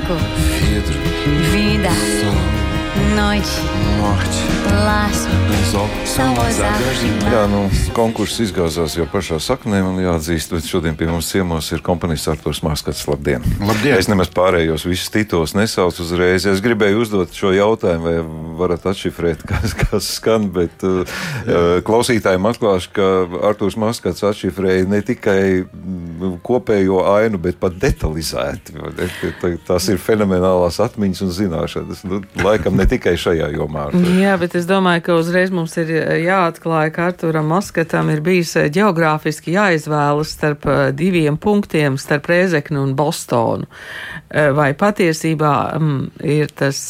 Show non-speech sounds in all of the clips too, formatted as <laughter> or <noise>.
Fraco, vidro, vida, sol, noite, morte, laço, Jā, nu, konkurss izgāzās jau pašā saknē, man jāatzīst, bet šodien pie mums ciemos ir komponists Arturs Maskats. Labdien! Labdien! Es nemaz pārējos visus tituls nesaucu uzreiz. Es gribēju uzdot šo jautājumu, vai varat atšifrēt, <laughs> kas, kas skan, bet uh, klausītājiem atklāšu, ka Arturs Maskats atšifrēja ne tikai mm, kopējo ainu, bet pat detalizēti. Tas ir fenomenālās atmiņas un zināšanas. Nu, laikam ne tikai šajā jomā. Jā, bet es domāju, ka uzreiz mums ir jāatklāja, ka Arturam Moskatam ir bijis geogrāfiski jāizvēlas starp diviem punktiem, starp Rēzeknu un Bostonu. Vai patiesībā mm, ir tas,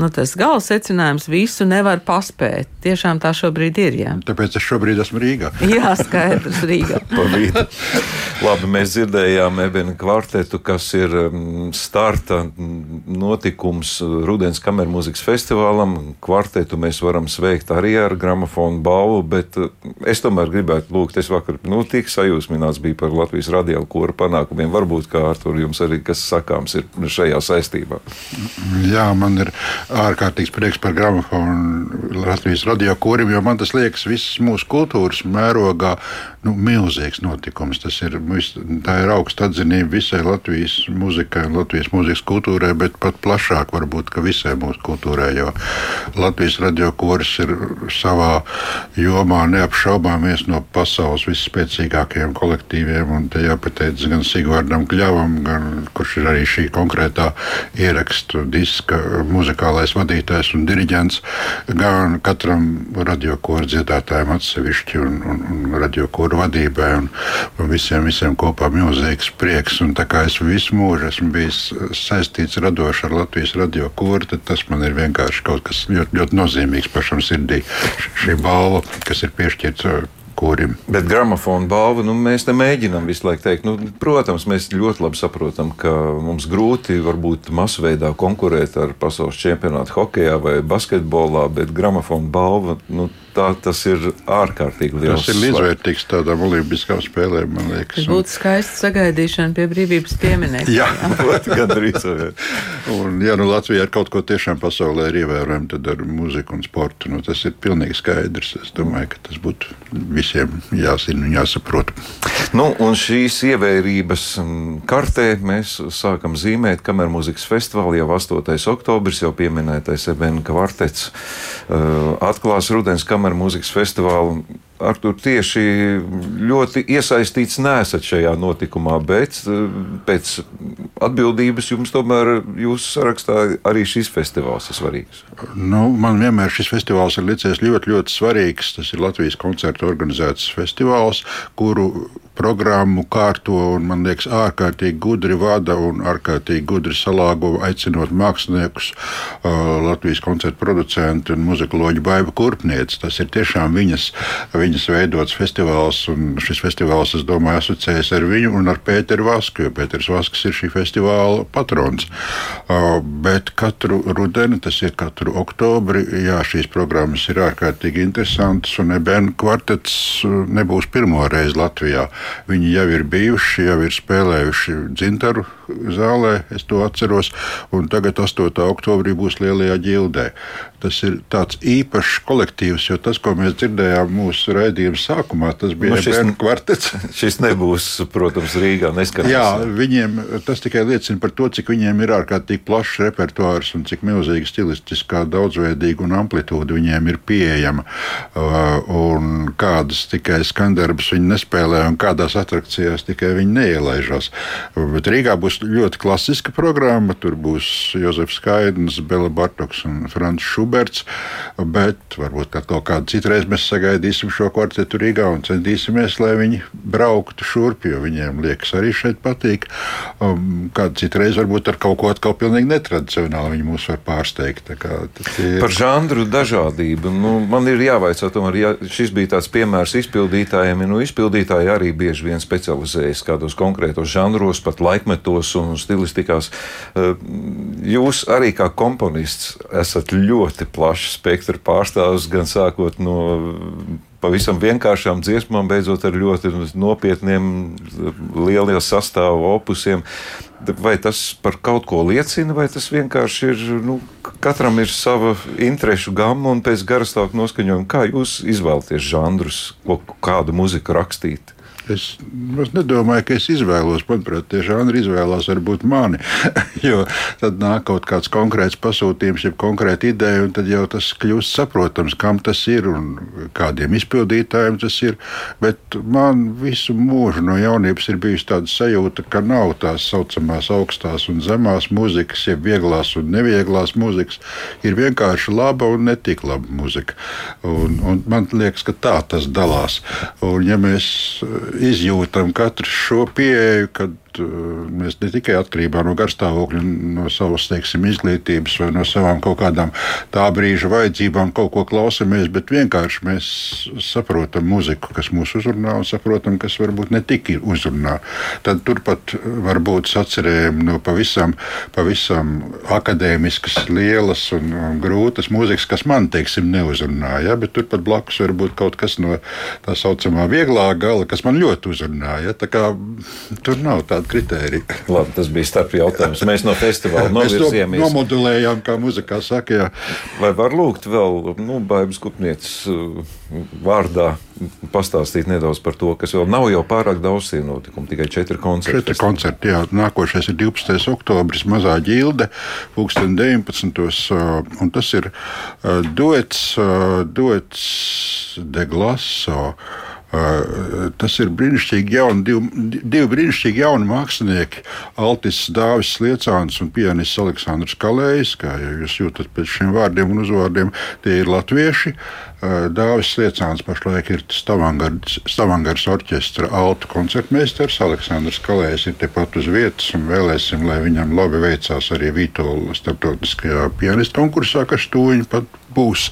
nu, tas gala secinājums, visu nevar paspēt. Tiešām tā šobrīd ir, jā. Tāpēc es šobrīd esmu Rīgā. Jā, skaidrs, Rīgā. <laughs> Labi, mēs dzirdējām Ebena kvartetu, kas ir starta notikums Rudens kamermūzikas festivālam. Kvartetu mēs varam sveikt arī ar gramofonu balvu, bet es tomēr gribētu lūgt, es vakar, nu, tik sajūsmināts bija par Latvijas radio kora panākumiem. Varbūt, kā ar to jums arī kas sakāms ir šajā saistībā. Jā, man ir ārkārtīgs prieks par gramofonu Latvijas radio korim, jo man tas liekas visas mūsu kultūras mērogā nu, milzīgs notikums. Tas ir, tā ir augsta atzinība visai Latvijas muzikai un Latvijas mūzikas kultūrai, bet pat plašāk varbūt, ka visai mūsu kultūrai, jo Latvijas radio koris ir savā jomā neapšaubām viens no pasaules visspēcīgākajiem kolektīviem, un te jāpateic gan Sigvardam Kļavam, gan kurš ir arī šī konkrētā ierakstu diska muzikālais vadītājs un diriģents, gan katram radiokoru dziedātājam atsevišķi un, un, un radiokoru vadībai un, un visiem, visiem kopā milzīgs prieks. Un tā kā es visu mūžu esmu bijis saistīts radoši ar Latvijas radiokoru, tad tas man ir vienkārši kaut kas ļoti, ļoti nozīmīgs pašam sirdī. Šī balva, kas ir piešķirta kurim. Bet gramofona balva, nu, mēs te mēģinām visu laiku teikt, nu, protams, mēs ļoti labi saprotam, ka mums grūti varbūt masveidā konkurēt ar pasaules čempionātu hokeja vai basketbolā, bet gramofona balva. Nu, Tā, tas ir ārkārtīgi liels. Tas ir līdzvērtīgs tādām olimpiskām spēlēm, man liekas. Tas būtu skaisti sagaidīšana pie brīvības pieminekļa. jā, <laughs> gandrīz. un, ja nu Latvija ar kaut ko tiešām pasaulē ir ievērojama, tad ar muziku un sportu. Nu, tas ir pilnīgi skaidrs. Es domāju, ka tas būtu visiem jāzina un jāsaprot. Nu, un šīs ievērības kartē mēs sākam zīmēt kamermūzikas festivālu jau 8. oktobris, jau pieminētais Ebena kvartets uh, atklās rudens kamermūzikas mūzikas festivālu. Ar to tieši ļoti iesaistīts nesat šajā notikumā, bet pēc atbildības jums tomēr jūsu sarakstā arī šis festivāls ir svarīgs. Nu, man vienmēr šis festivāls ir licies ļoti, ļoti svarīgs. Tas ir Latvijas koncertu organizēts festivāls, kuru programmu kārto un, man liekas, ārkārtīgi gudri vada un ārkārtīgi gudri salāgo, aicinot māksliniekus, Latvijas koncertu producentu un muzikoloģu Baiba Kurpniec. Tas ir tiešām viņas, viņas veidots festivāls, un šis festivāls, es domāju, asociējas ar viņu un ar Pēteru Vasku, jo Pēters Vasks ir šī festivāla patrons. Bet katru rudeni, tas ir katru oktobri, jā, šīs programmas ir ārkārtīgi interesantas, un Ebēna kvartets nebūs pirmo reizi Latvijā. Viņi jau ir bijuši, jau ir spēlējuši dzintaru zālē, es to atceros, un tagad 8. oktobrī būs Lielajā ģildē. Tas ir tāds īpašs kolektīvs, jo tas, ko mēs dzirdējām mūsu raidījuma sākumā, tas bija nu, šis, bērnu kvartets. <laughs> šis nebūs, protams, Rīgā neskanēs. Jā, viņiem tas tikai liecina par to, cik viņiem ir ārkārtīgi plašs repertuārs un cik milzīga stilistiskā daudzveidīga un amplitūda viņiem ir pieejama. Un kādas tikai skandarbas viņi nespēlē un kādās atrakcijās tikai viņi neielaižās. Bet Rīgā būs ļoti klasiska programma. Tur būs Jozefs Skaidrs, Bela Bartoks un Frants Šuberts. Bet varbūt kaut kādu citu reizi mēs sagaidīsim šo kvartetu Rīgā un centīsimies, lai viņi brauktu šurp, jo viņiem liekas arī šeit patīk. Um, kādu citu reizi varbūt ar kaut ko atkal pilnīgi netradicionāli viņi mūs var pārsteigt. Ir... Par žanru dažādību. Nu, man ir jāvaicā, tomēr, ja šis bija tāds piemērs izpildītājiem, nu, izpildītāji arī bieži vien specializējas kādos konkrētos žanros, pat laikmetos un stilistikās. Jūs arī kā komponists esat ļoti plaša spektra pārstāvis, gan sākot no pavisam vienkāršām dziesmām, beidzot ar ļoti nopietniem, lieliem sastāvu opusiem. Vai tas par kaut ko liecina, vai tas vienkārši ir, nu, katram ir sava interešu gama un pēc garastāvokļa noskaņojuma? Kā jūs izvēlaties žanrus, ko, kādu muziku rakstīt? Es, es nedomāju, ka es izvēlos. Manuprāt, tie žanri izvēlās varbūt mani. <laughs> jo tad nāk kaut kāds konkrēts pasūtījums, jeb konkrēta ideja, un tad jau tas kļūst saprotams, kam tas ir un kādiem izpildītājiem tas ir. Bet man visu mūžu no jaunības ir bijusi tāda sajūta, ka nav tās saucamās augstās un zemās mūzikas, jeb vieglās un nevieglās mūzikas. Ir vienkārši laba un netik laba mūzika. Un, un man liekas, ka tā tas dalās. Un, ja mēs izjūtam katrs šo pieeju, kad mēs ne tikai atkarībā no garstāvokļa, no savas teiksim, izglītības vai no savām kaut kādām tā brīža vajadzībām kaut ko klausamies, bet vienkārši mēs saprotam muziku, kas mūs uzrunā un saprotam, kas varbūt ne tik uzrunā. Tad turpat var būt sacerējumi no pavisam, pavisam akadēmiskas, lielas un, un grūtas mūzikas, kas man, teiksim, neuzrunā. Ja? Bet turpat blakus var būt kaut kas no tā saucamā vieglā gala, kas man ļoti uzrunāja. Kā, tur nav tāda kritērija. Labi, tas bija starp jautājums. Mēs no festivāla novirzījāmies. nomodulējām, kā muzikā saka. Jā. Vai var lūgt vēl nu, Baibas kupnieces uh, vārdā pastāstīt nedaudz par to, kas vēl nav jau pārāk daudz notikumu, tikai četri koncerti. Četri koncerti, jā. Nākošais ir 12. oktobris, mazā ģilde, pulksten 19. Uh, un tas ir uh, duets, duets de glaso. Tas ir brīnišķīgi jauni, divi, divi brīnišķīgi jauni mākslinieki. Altis Dāvis Liecāns un pianists Aleksandrs Kalējs, kā jūs jūtat pēc šiem vārdiem un uzvārdiem, tie ir latvieši. Dāvis Liecāns pašlaik ir Stavangars orķestra altu koncertmeistars. Aleksandrs Kalējs ir tepat uz vietas un vēlēsim, lai viņam labi veicās arī Vītola starptautiskajā pianistu konkursā, kas tūņi pat būs.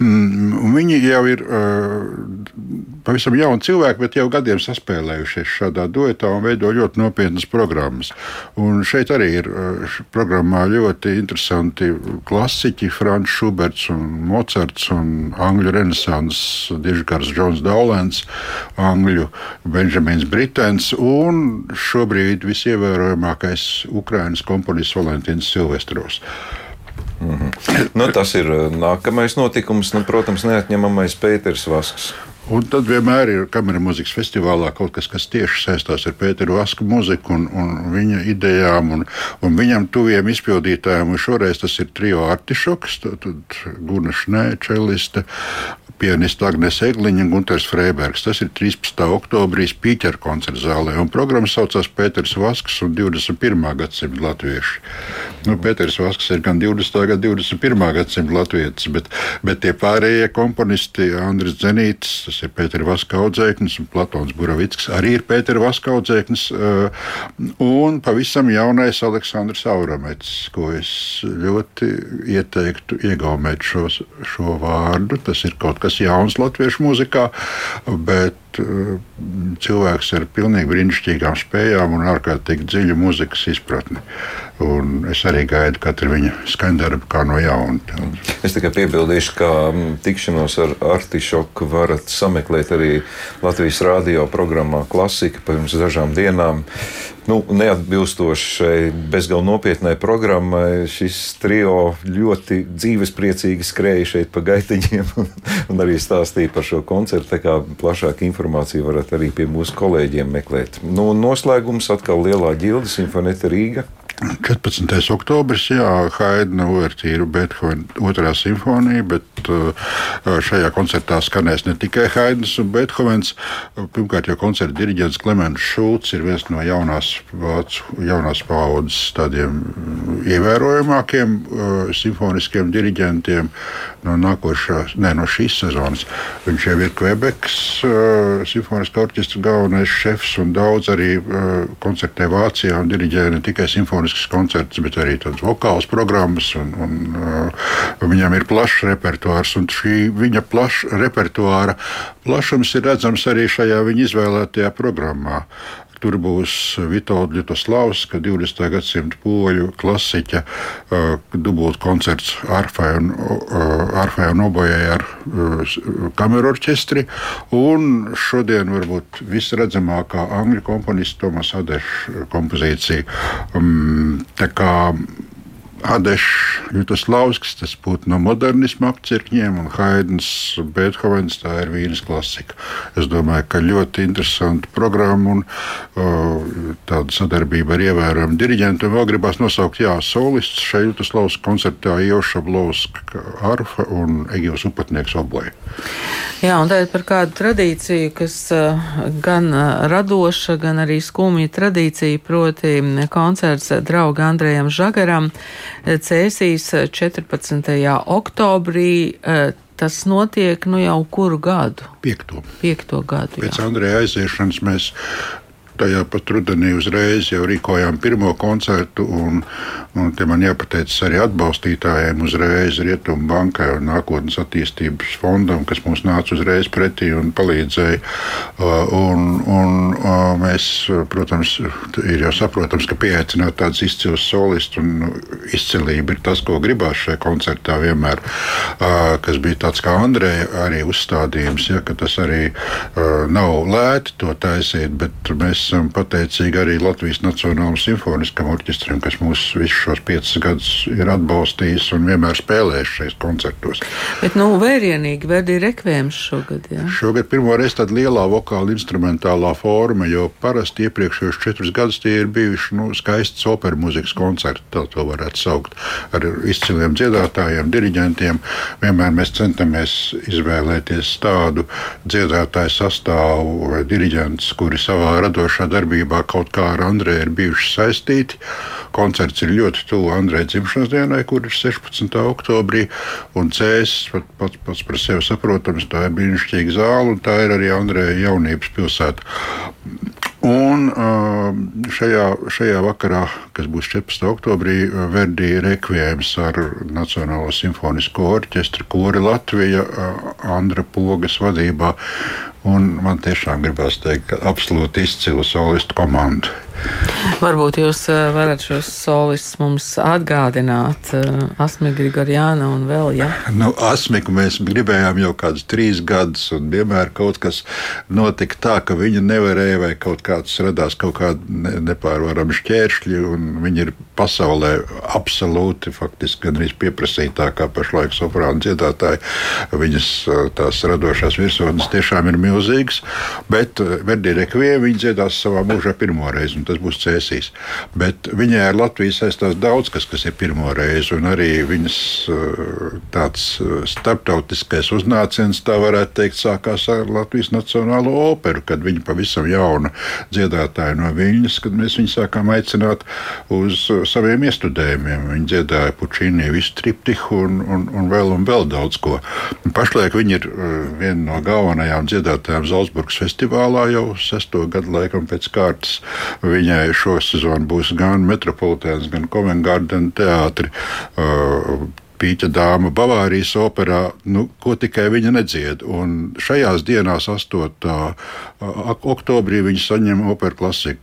Mm, viņi jau ir pavisam jauni cilvēki, bet jau gadiem saspēlējušies šādā duetā un veido ļoti nopietnas programmas. Un šeit arī ir programmā ļoti interesanti klasiķi, Frančs Šuberts un Mocards un angļu renesanses dižgars Džons Daulens, angļu Benjamins Britens un šobrīd visievērojamākais Ukrainas komponists Valentīns Silvestros. Mm -hmm. nu, tas ir nākamais notikums, nu, protams, neatņemamais Pēters Vasks. Un tad vienmēr ir kamera mūzikas festivālā kaut kas, kas tieši saistās ar Pēteru Vasku mūziku un, un viņa idejām un, un viņam tuviem izpildītājiem. Un šoreiz tas ir trio artišoks, tad Guna Šnē, čeliste, pianista Agnēs Egliņa un Gunārs Freibergs. Tas ir 13. oktobrī Pīķera koncerta zālē. Programma saucās Pēters Vasks un 21. gadsimta latvieši. Nu, Pēters Vasks ir gan 20. gan 21. gadsimta latvietis, bet, bet tie pārējie komponisti, Andris Zenītis, tas ir Pēters Vaska audzēknis un Platons Buravicks, arī ir Pēters Vaska audzēknis. Uh, un pavisam jaunais Aleksandrs Auramets, ko es ļoti ieteiktu iegaumēt šo, šo vārdu. Tas ir kaut kas jauns latviešu mūzikā, bet cilvēks ar pilnīgi brīnišķīgām spējām un ārkārtīgi dziļu mūzikas izpratni. Un es arī gaidu katru viņa skaņdarbu kā no jauna. Es tikai piebildīšu, ka mm, tikšanos ar Artišoku varat sameklēt arī Latvijas radio programmā Klasika pirms dažām dienām. Nu, neatbilstoši šai bezgalīgi nopietnai programmai, šis trio ļoti dzīvespriecīgi skrēja šeit pa gaitiņiem <laughs> un, un arī stāstīja par šo koncertu. Tā kā plašāku informāciju varat arī pie mūsu kolēģiem meklēt. Nu, noslēgums atkal lielā ģilde Simfoneta Rīga. 14. oktobris, jā, Haidna Uvertīra, Beethovena otrā simfonija, bet uh, šajā koncertā skanēs ne tikai Haidnas un Beethovens. Pirmkārt, jau koncerta diriģents Klemens Šulcs ir viens no jaunās, jaunās paudzes tādiem ievērojamākiem uh, simfoniskiem diriģentiem no nākošās, ne, no šīs sezonas. Viņš jau ir Kvebekas uh, simfoniskā orķestra galvenais šefs un daudz arī koncertē Vācijā un diriģē ne tikai simfonisku simfonisks koncerts, bet arī tādas vokālas programmas. Un, un, uh, viņam ir plašs repertuārs, un šī viņa plaša repertuāra plašums ir redzams arī šajā viņa izvēlētajā programmā tur būs Vitolda Ļutoslavska, 20. gadsimta poļu klasiķa dubult koncerts arfai un, arfai un obojai ar kameru orķestri. Un šodien varbūt visredzamākā angļu komponista Tomas Adeša kompozīcija. Um, tā kā Adešs, Jutaslavskis, tas būtu no modernisma apcirkņiem, un Haidens, Beethovens, tā ir vīnas klasika. Es domāju, ka ļoti interesanta programma un uh, tāda sadarbība ar ievērojumu diriģentu. Vēl gribās nosaukt, jā, solists šeit Jutaslavska koncertā Joša Blovska arfa un Egils Upatnieks oblē. Jā, un tagad par kādu tradīciju, kas gan radoša, gan arī skumja tradīcija, proti koncerts drauga Andrejam Žagaram. Cēsīs 14. oktobrī. Eh, tas notiek nu jau kuru gadu? Piekto. Piekto gadu. Pēc jā. Andreja aiziešanas mēs tajā pat rudenī uzreiz jau rīkojām pirmo koncertu. Un, un te man jāpateicas arī atbalstītājiem uzreiz Rietumu bankai un nākotnes attīstības fondam, kas mums nāca uzreiz pretī un palīdzēja. Uh, un, un, uh, mēs, protams, ir jau saprotams, ka pieaicināt tādus izcilus solistus un izcilība ir tas, ko gribās šajā koncertā vienmēr, uh, kas bija tāds kā Andreja arī uzstādījums, ja, ka tas arī nav lēti to taisīt, bet mēs esam pateicīgi arī Latvijas Nacionālajam simfoniskam orķestram, kas mūs visus šos piecus gadus ir atbalstījis un vienmēr spēlējis šajos koncertos. Bet, nu, vērienīgi, Verdi rekvējums šogad, jā? Šogad pirmo reizi tāda lielā vokāla instrumentālā forma, jo parasti iepriekšējos četrus gadus tie ir bijuši, nu, skaistas opera mūzikas koncerti, tā to varētu saukt, ar izciliem dziedātājiem, diriģentiem. Vienmēr mēs centamies izvēlēties tādu dziedātāju sastāvu vai diriģentus, kuri savā radošā radošā darbībā kaut kā ar Andreju ir bijuši saistīti. Koncerts ir ļoti tuvu Andreja dzimšanas dienai, kur ir 16. oktobrī. Un Cēsis pat, pats, pats par sevi saprotams, tā ir brīnišķīga zāle un tā ir arī Andreja jaunības pilsēta. Un šajā, šajā vakarā, kas būs 14. oktobrī, Verdi rekvijējums ar Nacionālo simfonisko orķestru Kori Latvija Andra Pogas vadībā. Un man tiešām gribās teikt, ka absolūti izcilu solistu komandu. Varbūt jūs eh, varat šos solistus mums atgādināt, eh, Asmika Grigorjāna un vēl, ja? Nu, Asmiku mēs gribējām jau kādus trīs gadus, un vienmēr kaut kas notika tā, ka viņa nevarēja, vai kaut kāds radās kaut kādi nepārvarami šķēršļi, un viņi ir pasaulē absolūti, faktiski gandrīz pieprasītākā pašlaik soprāna dziedātāji. Viņas eh, tās radošās virsotnes tiešām ir milzīgas, bet Verdi Rekvie viņi dziedās savā mūžā pirmo reizi tas būs cēsīs. Bet viņai ar Latviju saistās daudz kas, kas ir pirmo reizi, un arī viņas uh, tāds uh, starptautiskais uznāciens, tā varētu teikt, sākās ar Latvijas Nacionālo operu, kad viņa pavisam jauna dziedātāja no Viņas, kad mēs viņu sākām aicināt uz uh, saviem iestudējumiem. Viņa dziedāja Pučīnī visu triptihu un, un, un vēl un vēl daudz ko. Pašlaik viņa ir viena no galvenajām dziedātājām Zalzburgas festivālā jau sesto gadu laikam pēc kārtas. Viņai šosezon būs gan Metropolitāns, gan Coventgarden teātri. Uh, Pīķa dāma Bavārijas operā, nu, ko tikai viņa nedzied. Un šajās dienās, 8. oktobrī, viņa saņem operas klasiku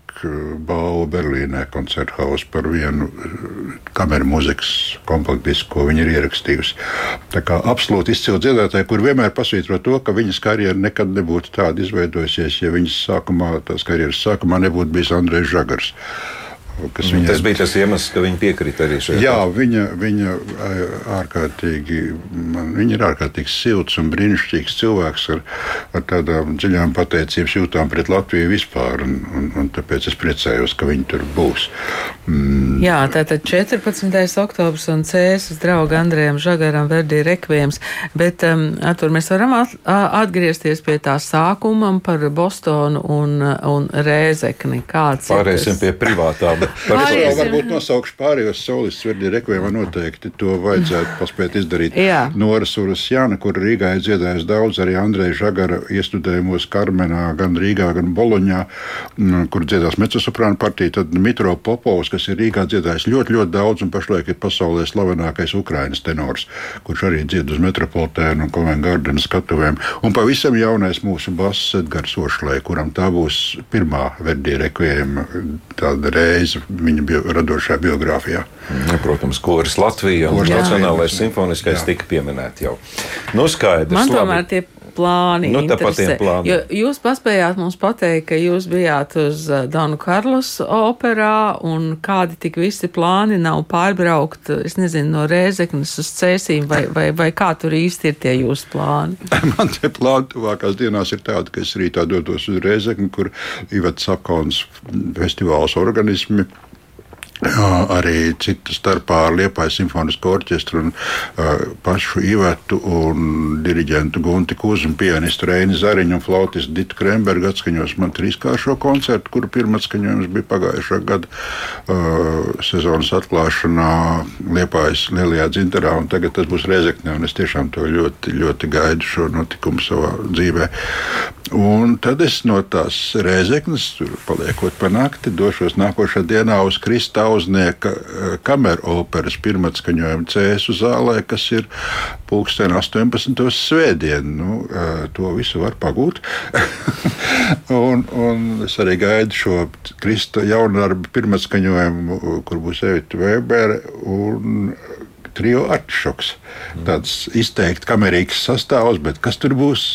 balvu Berlīnē, koncerthaus par vienu kameru mūzikas kompaktisku, ko viņa ir ierakstījusi. Tā kā absolūti izcila dziedātāja, kur vienmēr pasvītro to, ka viņas karjera nekad nebūtu tāda izveidojusies, ja viņas sākumā, tās karjeras sākumā nebūtu bijis Andrejs Žagars. Viņa, tas bija tas iemesls, ka viņa piekrita arī šeit. Jā, viņa, viņa, ārkārtīgi, man, viņa ir ārkārtīgi silts un brīnišķīgs cilvēks ar, ar tādām dziļām pateicības jūtām pret Latviju vispār. Un, un, un tāpēc es priecājos, ka viņa tur būs. Mm. Jā, tātad 14. oktobris un cēsas drauga Andrejam Žagaram Verdi rekvijams. Bet um, tur mēs varam at, atgriezties pie tā sākuma par Bostonu un, un Rēzekni. Kāds Pārēsim pie privātām Pāriesim. varbūt nosaukšu pārējos solistus, Verdi Rekvijamā noteikti to vajadzētu paspēt izdarīt. Jā. Nora Surasjana, kur Rīgā ir dziedājis daudz, arī Andreja Žagara iestudējumos Karmenā, gan Rīgā, gan Boloņā, mm, kur dziedās mecosoprāna partija, tad Mitro Popovs, kas ir Rīgā dziedājis ļoti, ļoti daudz un pašlaik ir pasaulē slavenākais Ukrainas tenors, kurš arī dzied uz metropolitēnu un Covent Garden skatuvēm. Un pavisam jaunais mūsu bass Edgars Ošlē, kuram tā būs pirmā Verdi Rekvijama tāda reize viņa bio, radošajā biogrāfijā. Nu, Protams, koris Latvija un Nacionālais simfoniskais Jā. tika pieminēti jau. Nu, skaidrs. Man labi. tomēr tie plāni Nu. Jo jūs paspējāt mums pateikt, ka jūs bijāt uz uh, Donu Karlos operā un kādi tik visi plāni nav pārbraukt, es nezinu, no Rēzeknes uz Cēsīm vai, vai, vai kā tur īsti ir tie jūsu plāni. <laughs> Man tie plāni tuvākās dienās ir tādi, ka es rītā dodos uz Reizekni, kur Ivets Sakons festivāls organismi. Arī citu starpā ar Liepājas simfonisko orķestru un uh, pašu Ivetu un diriģentu Gunti Kūzu un pianistu Reini Zariņu un flautistu Ditu Krembergu atskaņos man trīskāršo koncertu, kuru pirmā atskaņojums bija pagājušā gada uh, sezonas atklāšanā Liepājas lielajā dzintarā un tagad tas būs Rezeknē un es tiešām to ļoti, ļoti gaidu šo notikumu savā dzīvē. Un tad es no tās Rezeknes, tur paliekot pa nakti, došos nākošā dienā uz Krista Uznieka eh, kameru operas pirmatskaņojumu cēsu zālē, kas ir pulksten 18. svētdien. Nu, eh, to visu var pagūt. <laughs> un, un es arī gaidu šo Krista jaundarbu pirmatskaņojumu, kur būs Evita Vēbere un trio atšoks. Tāds izteikti kamerīgs sastāvs, bet kas tur būs?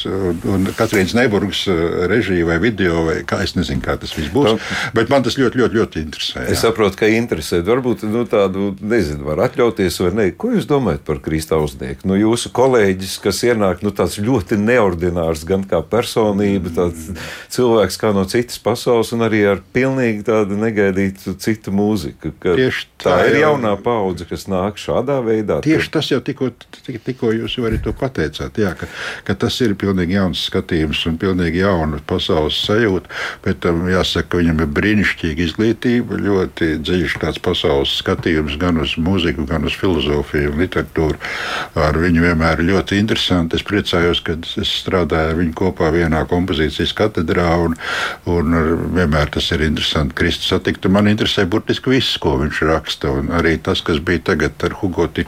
Katrīnas Neburgas režija vai video, vai kā es nezinu, kā tas viss būs. Bet man tas ļoti, ļoti, ļoti interesē. Es jā. saprotu, ka interesē. Varbūt nu, tādu, nezinu, var atļauties vai nē. Ko jūs domājat par Kristausnieku? Nu, jūsu kolēģis, kas ienāk, nu, tāds ļoti neordinārs, gan kā personība, tāds cilvēks kā no citas pasaules, un arī ar pilnīgi tādu negaidītu citu mūziku. tā tā, ir jaunā paudze, kas nāk šādā veidā. Tieši tas jau tikko, tik- tikko jūs jau arī to pateicāt, jā, ka, ka tas ir pilnīgi jauns skatījums un pilnīgi jauna pasaules sajūta. Bet tam jāsaka, ka viņam ir brīnišķīga izglītība, ļoti dziļš tāds pasaules skatījums gan uz mūziku, gan uz filozofiju un literatūru. Ar viņu vienmēr ir ļoti interesanti. Es priecājos, ka es strādāju ar viņu kopā vienā kompozīcijas katedrā, un, un vienmēr tas ir interesanti Kristus satikt. Man interesē burtiski viss, ko viņš raksta, un arī tas, kas bija tagad ar Hugo Tičiāti,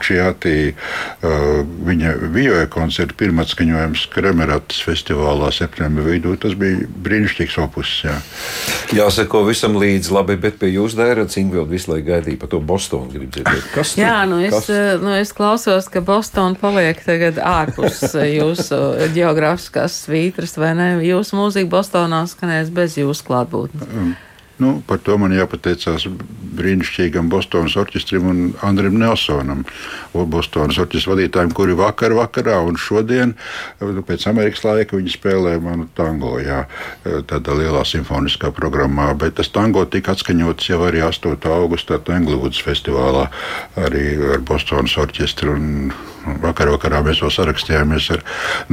uh, viņa vioja koncerta pirmatskaņojums Kremeratas festivālā septembra vidū. Tas bija brīnišķīgs opus. Jā. Jāsako visam līdzi, labi, bet pie jūsu dēras Ingvilda visu laiku gaidīja par to Bostonu. Grib dzirdēt, kas tur? Jā, nu es, Kas? nu es klausos, ka Bostonā paliek tagad ārpus jūsu geogrāfiskās svītras, vai ne? Jūsu mūzika Bostonā skanēs bez jūsu klātbūtnes. Nu, par to man jāpateicās brīnišķīgam Bostonas orķestrim un Andrim Nelsonam, Bostonas orķestra vadītājiem, kuri vakar, vakarā un šodien, nu, pēc Amerikas laika, viņi spēlēja manu tango, jā, tādā lielā simfoniskā programmā, bet tas tango tika atskaņots jau arī 8. augustā Tenglūdas festivālā, arī ar Bostonas orķestru. Vakar vakarā mēs vēl sarakstījāmies ar,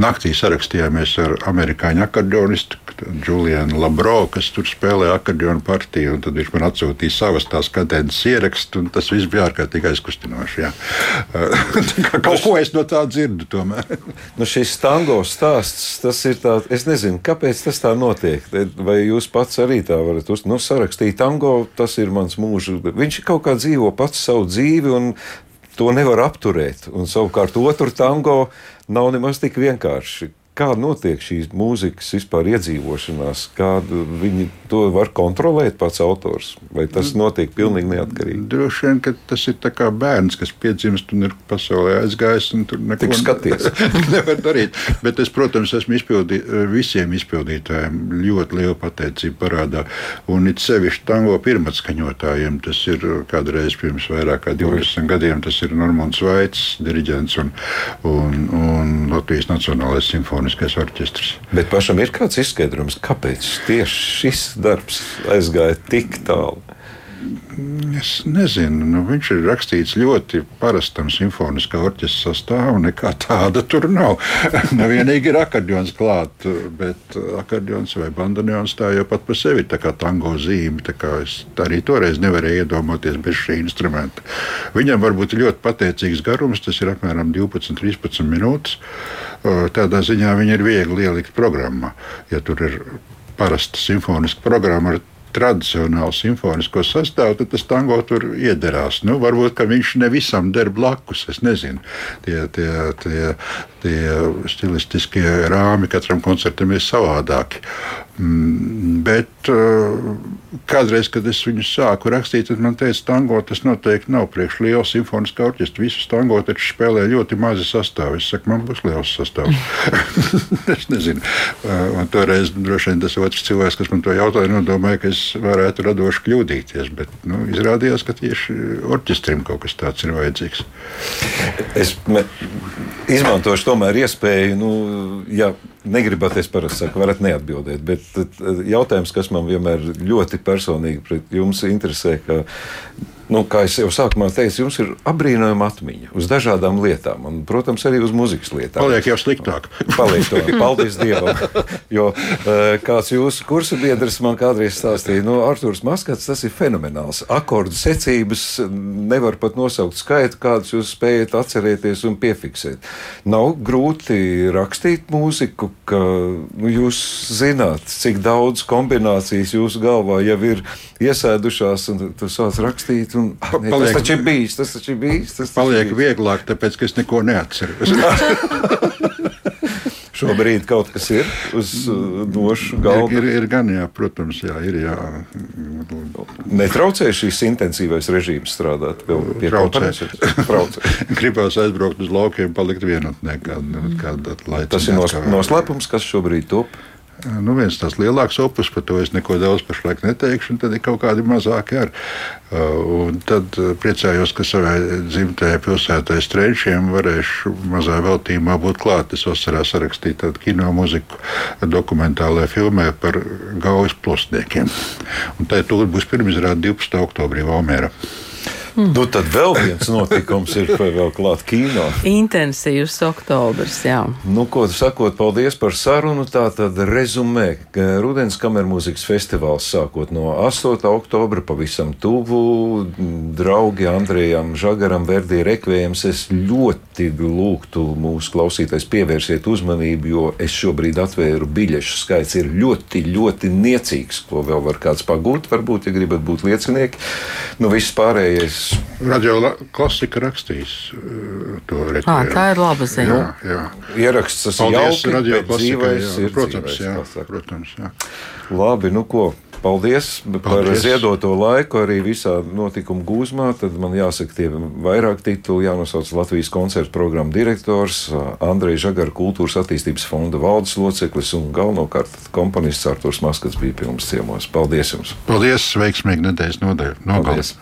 naktī sarakstījāmies ar amerikāņu akordeonistu Julianu Labro, kas tur spēlē akordeonu partiju. un Tad viņš man atsūtīja savas tās kadences ierakstu, un tas viss bija ārkārtīgi aizkustinoši. <laughs> Tā Kaut ko es no tā dzirdu tomēr. <laughs> Nu, šis tango stāsts, tas ir tāds, es nezinu, kāpēc tas tā notiek. Vai jūs pats arī tā varat uz, nu, sarakstīt tango, tas ir mans mūžs. Viņš kaut kā dzīvo pats savu dzīvi un to nevar apturēt. Un savukārt otru tango nav nemaz tik vienkārši. Kā notiek šīs mūzikas vispār iedzīvošanās, kādu viņi to var kontrolēt pats autors? Vai tas notiek pilnīgi neatkarīgi? Droši vien, ka tas ir kā bērns, kas piedzimst un ir pasaulē aizgājis. un tur neko <laughs> nevar darīt. Bet es, protams, esmu izpildī, visiem izpildītājiem ļoti lielu pateicību parādā. Un it sevišķi tango pirmatskaņotājiem. Tas ir kādreiz pirms vairāk kā 20 gadiem. Tas ir Normons Vaits, diriģents un, un, un Latvijas Nacionālais simfoniskais orķestris. Bet pašam ir kāds izskaidrojums, kāpēc tieši šis darbs aizgāja tik tālu. Es nezinu, nu, viņš ir rakstīts ļoti parastam simfoniskā orķestra sastāvam, nekā tāda tur nav. <laughs> nu, vienīgi ir akordeons klāt, bet akordeons vai bandoneons tā jau pat par sevi ir tā kā tango zīme. Kā es arī toreiz nevarēju iedomāties bez šī instrumenta. Viņam varbūt ļoti pateicīgs garums, tas ir apmēram 12-13 minūtes. Tādā ziņā viņi ir viegli ielikt programmā. Ja tur ir parasta simfoniska programma ar tradicionālu simfonisko sastāvu, tad tas tango tur iederās. Nu, varbūt viņš ne visam der blakus. Es nezinu, tie, tie, tie, tie stilistiskie rāmi katram koncertam ir savādāki. Mm, bet uh, kādreiz, kad es viņu sāku rakstīt, tad man teica, tango tas noteikti nav priekš liela simfoniskā orķestra. Visus tango taču spēlē ļoti mazi sastāvi. Es saku, man būs liels sastāvs. <laughs> es nezinu. Uh, un toreiz droši vien tas otrs cilvēks, kas man to jautāja, nodomāja, ka es varētu radoši kļūdīties. Bet nu, izrādījās, ka tieši orķestrim kaut kas tāds ir vajadzīgs. Es izmantošu tomēr iespēju, nu, ja negribat, es parasti saku, varat neatbildēt. Bet jautājums, kas man vienmēr ļoti personīgi pret jums interesē, ka nu, kā jau sākumā teicu, jums ir apbrīnojama atmiņa uz dažādām lietām, un, protams, arī uz muzikas lietām. Paliek jau sliktāk. Paliek to, <laughs> paldies Dievam. Jo eh, kāds jūsu kursa biedrs man kādreiz stāstīja, no nu, Arthurs Maskats, tas ir fenomenāls. Akordu secības nevar pat nosaukt skaitu, kādus jūs spējat atcerēties un piefiksēt. Nav grūti rakstīt mūziku, ka nu, jūs zināt, cik daudz kombinācijas jūsu galvā jau ir iesēdušās, un tu sāc rakstīt Un, ah, ne, paliek, tas taču ir bijis. Tas taču ir bijis. Tas paliek bijis. vieglāk, tāpēc ka es neko neatceros. <laughs> Šobrīd kaut kas ir uz uh, nošu galda. Ir, ir, ir gan, jā, protams, jā, ir. Jā. Netraucē šīs intensīvais režīms strādāt pie Traucē. <laughs> Gribās aizbraukt uz laukiem, palikt vienotnē. Kād, kād Tas ir nos, noslēpums, kas šobrīd top. Nu, viens tāds lielāks opus, par to es neko daudz pašlaik neteikšu, un tad ir kaut kādi mazāki ar. Uh, un tad uh, priecājos, ka savai dzimtajai pilsētai strēčiem varēšu mazā veltījumā būt klāt. Es vasarā sarakstīju tādu kino muziku dokumentālajā filmē par Gaujas plosniekiem. Un tā tur būs pirmizrāde 12. oktobrī Valmērā. Mm. Nu, tad vēl viens notikums ir vēl klāt kino. Intensīvs oktobrs, jā. Nu, ko sakot, paldies par sarunu. Tā tad rezumē, Rudens kamermūzikas festivāls sākot no 8. oktobra pavisam tuvu draugi Andrejam Žagaram Verdī rekvējams. Es ļoti lūgtu mūsu klausītājs pievērsiet uzmanību, jo es šobrīd atvēru biļešu skaits ir ļoti, ļoti niecīgs, ko vēl var kāds pagūt, varbūt, ja gribat būt liecinieki. Nu, viss pārējais Radio klasika rakstījis uh, to. Ah, tā ir laba ziņa. Jā, jā. Ieraksts tas ir jauki, radio klasika, jā, ir protams, jā, protams, jā. Labi, nu ko, paldies, paldies par ziedoto laiku arī visā notikuma gūzmā. Tad man jāsaka, tie vairāk tituli jānosauc Latvijas koncertu programmu direktors, Andrejs Žagara kultūras attīstības fonda valdes loceklis un galvenokārt komponists Arturs Maskats bija pie mums ciemos. Paldies jums! Paldies! Veiksmīgi nedēļas nodaļa! Paldies!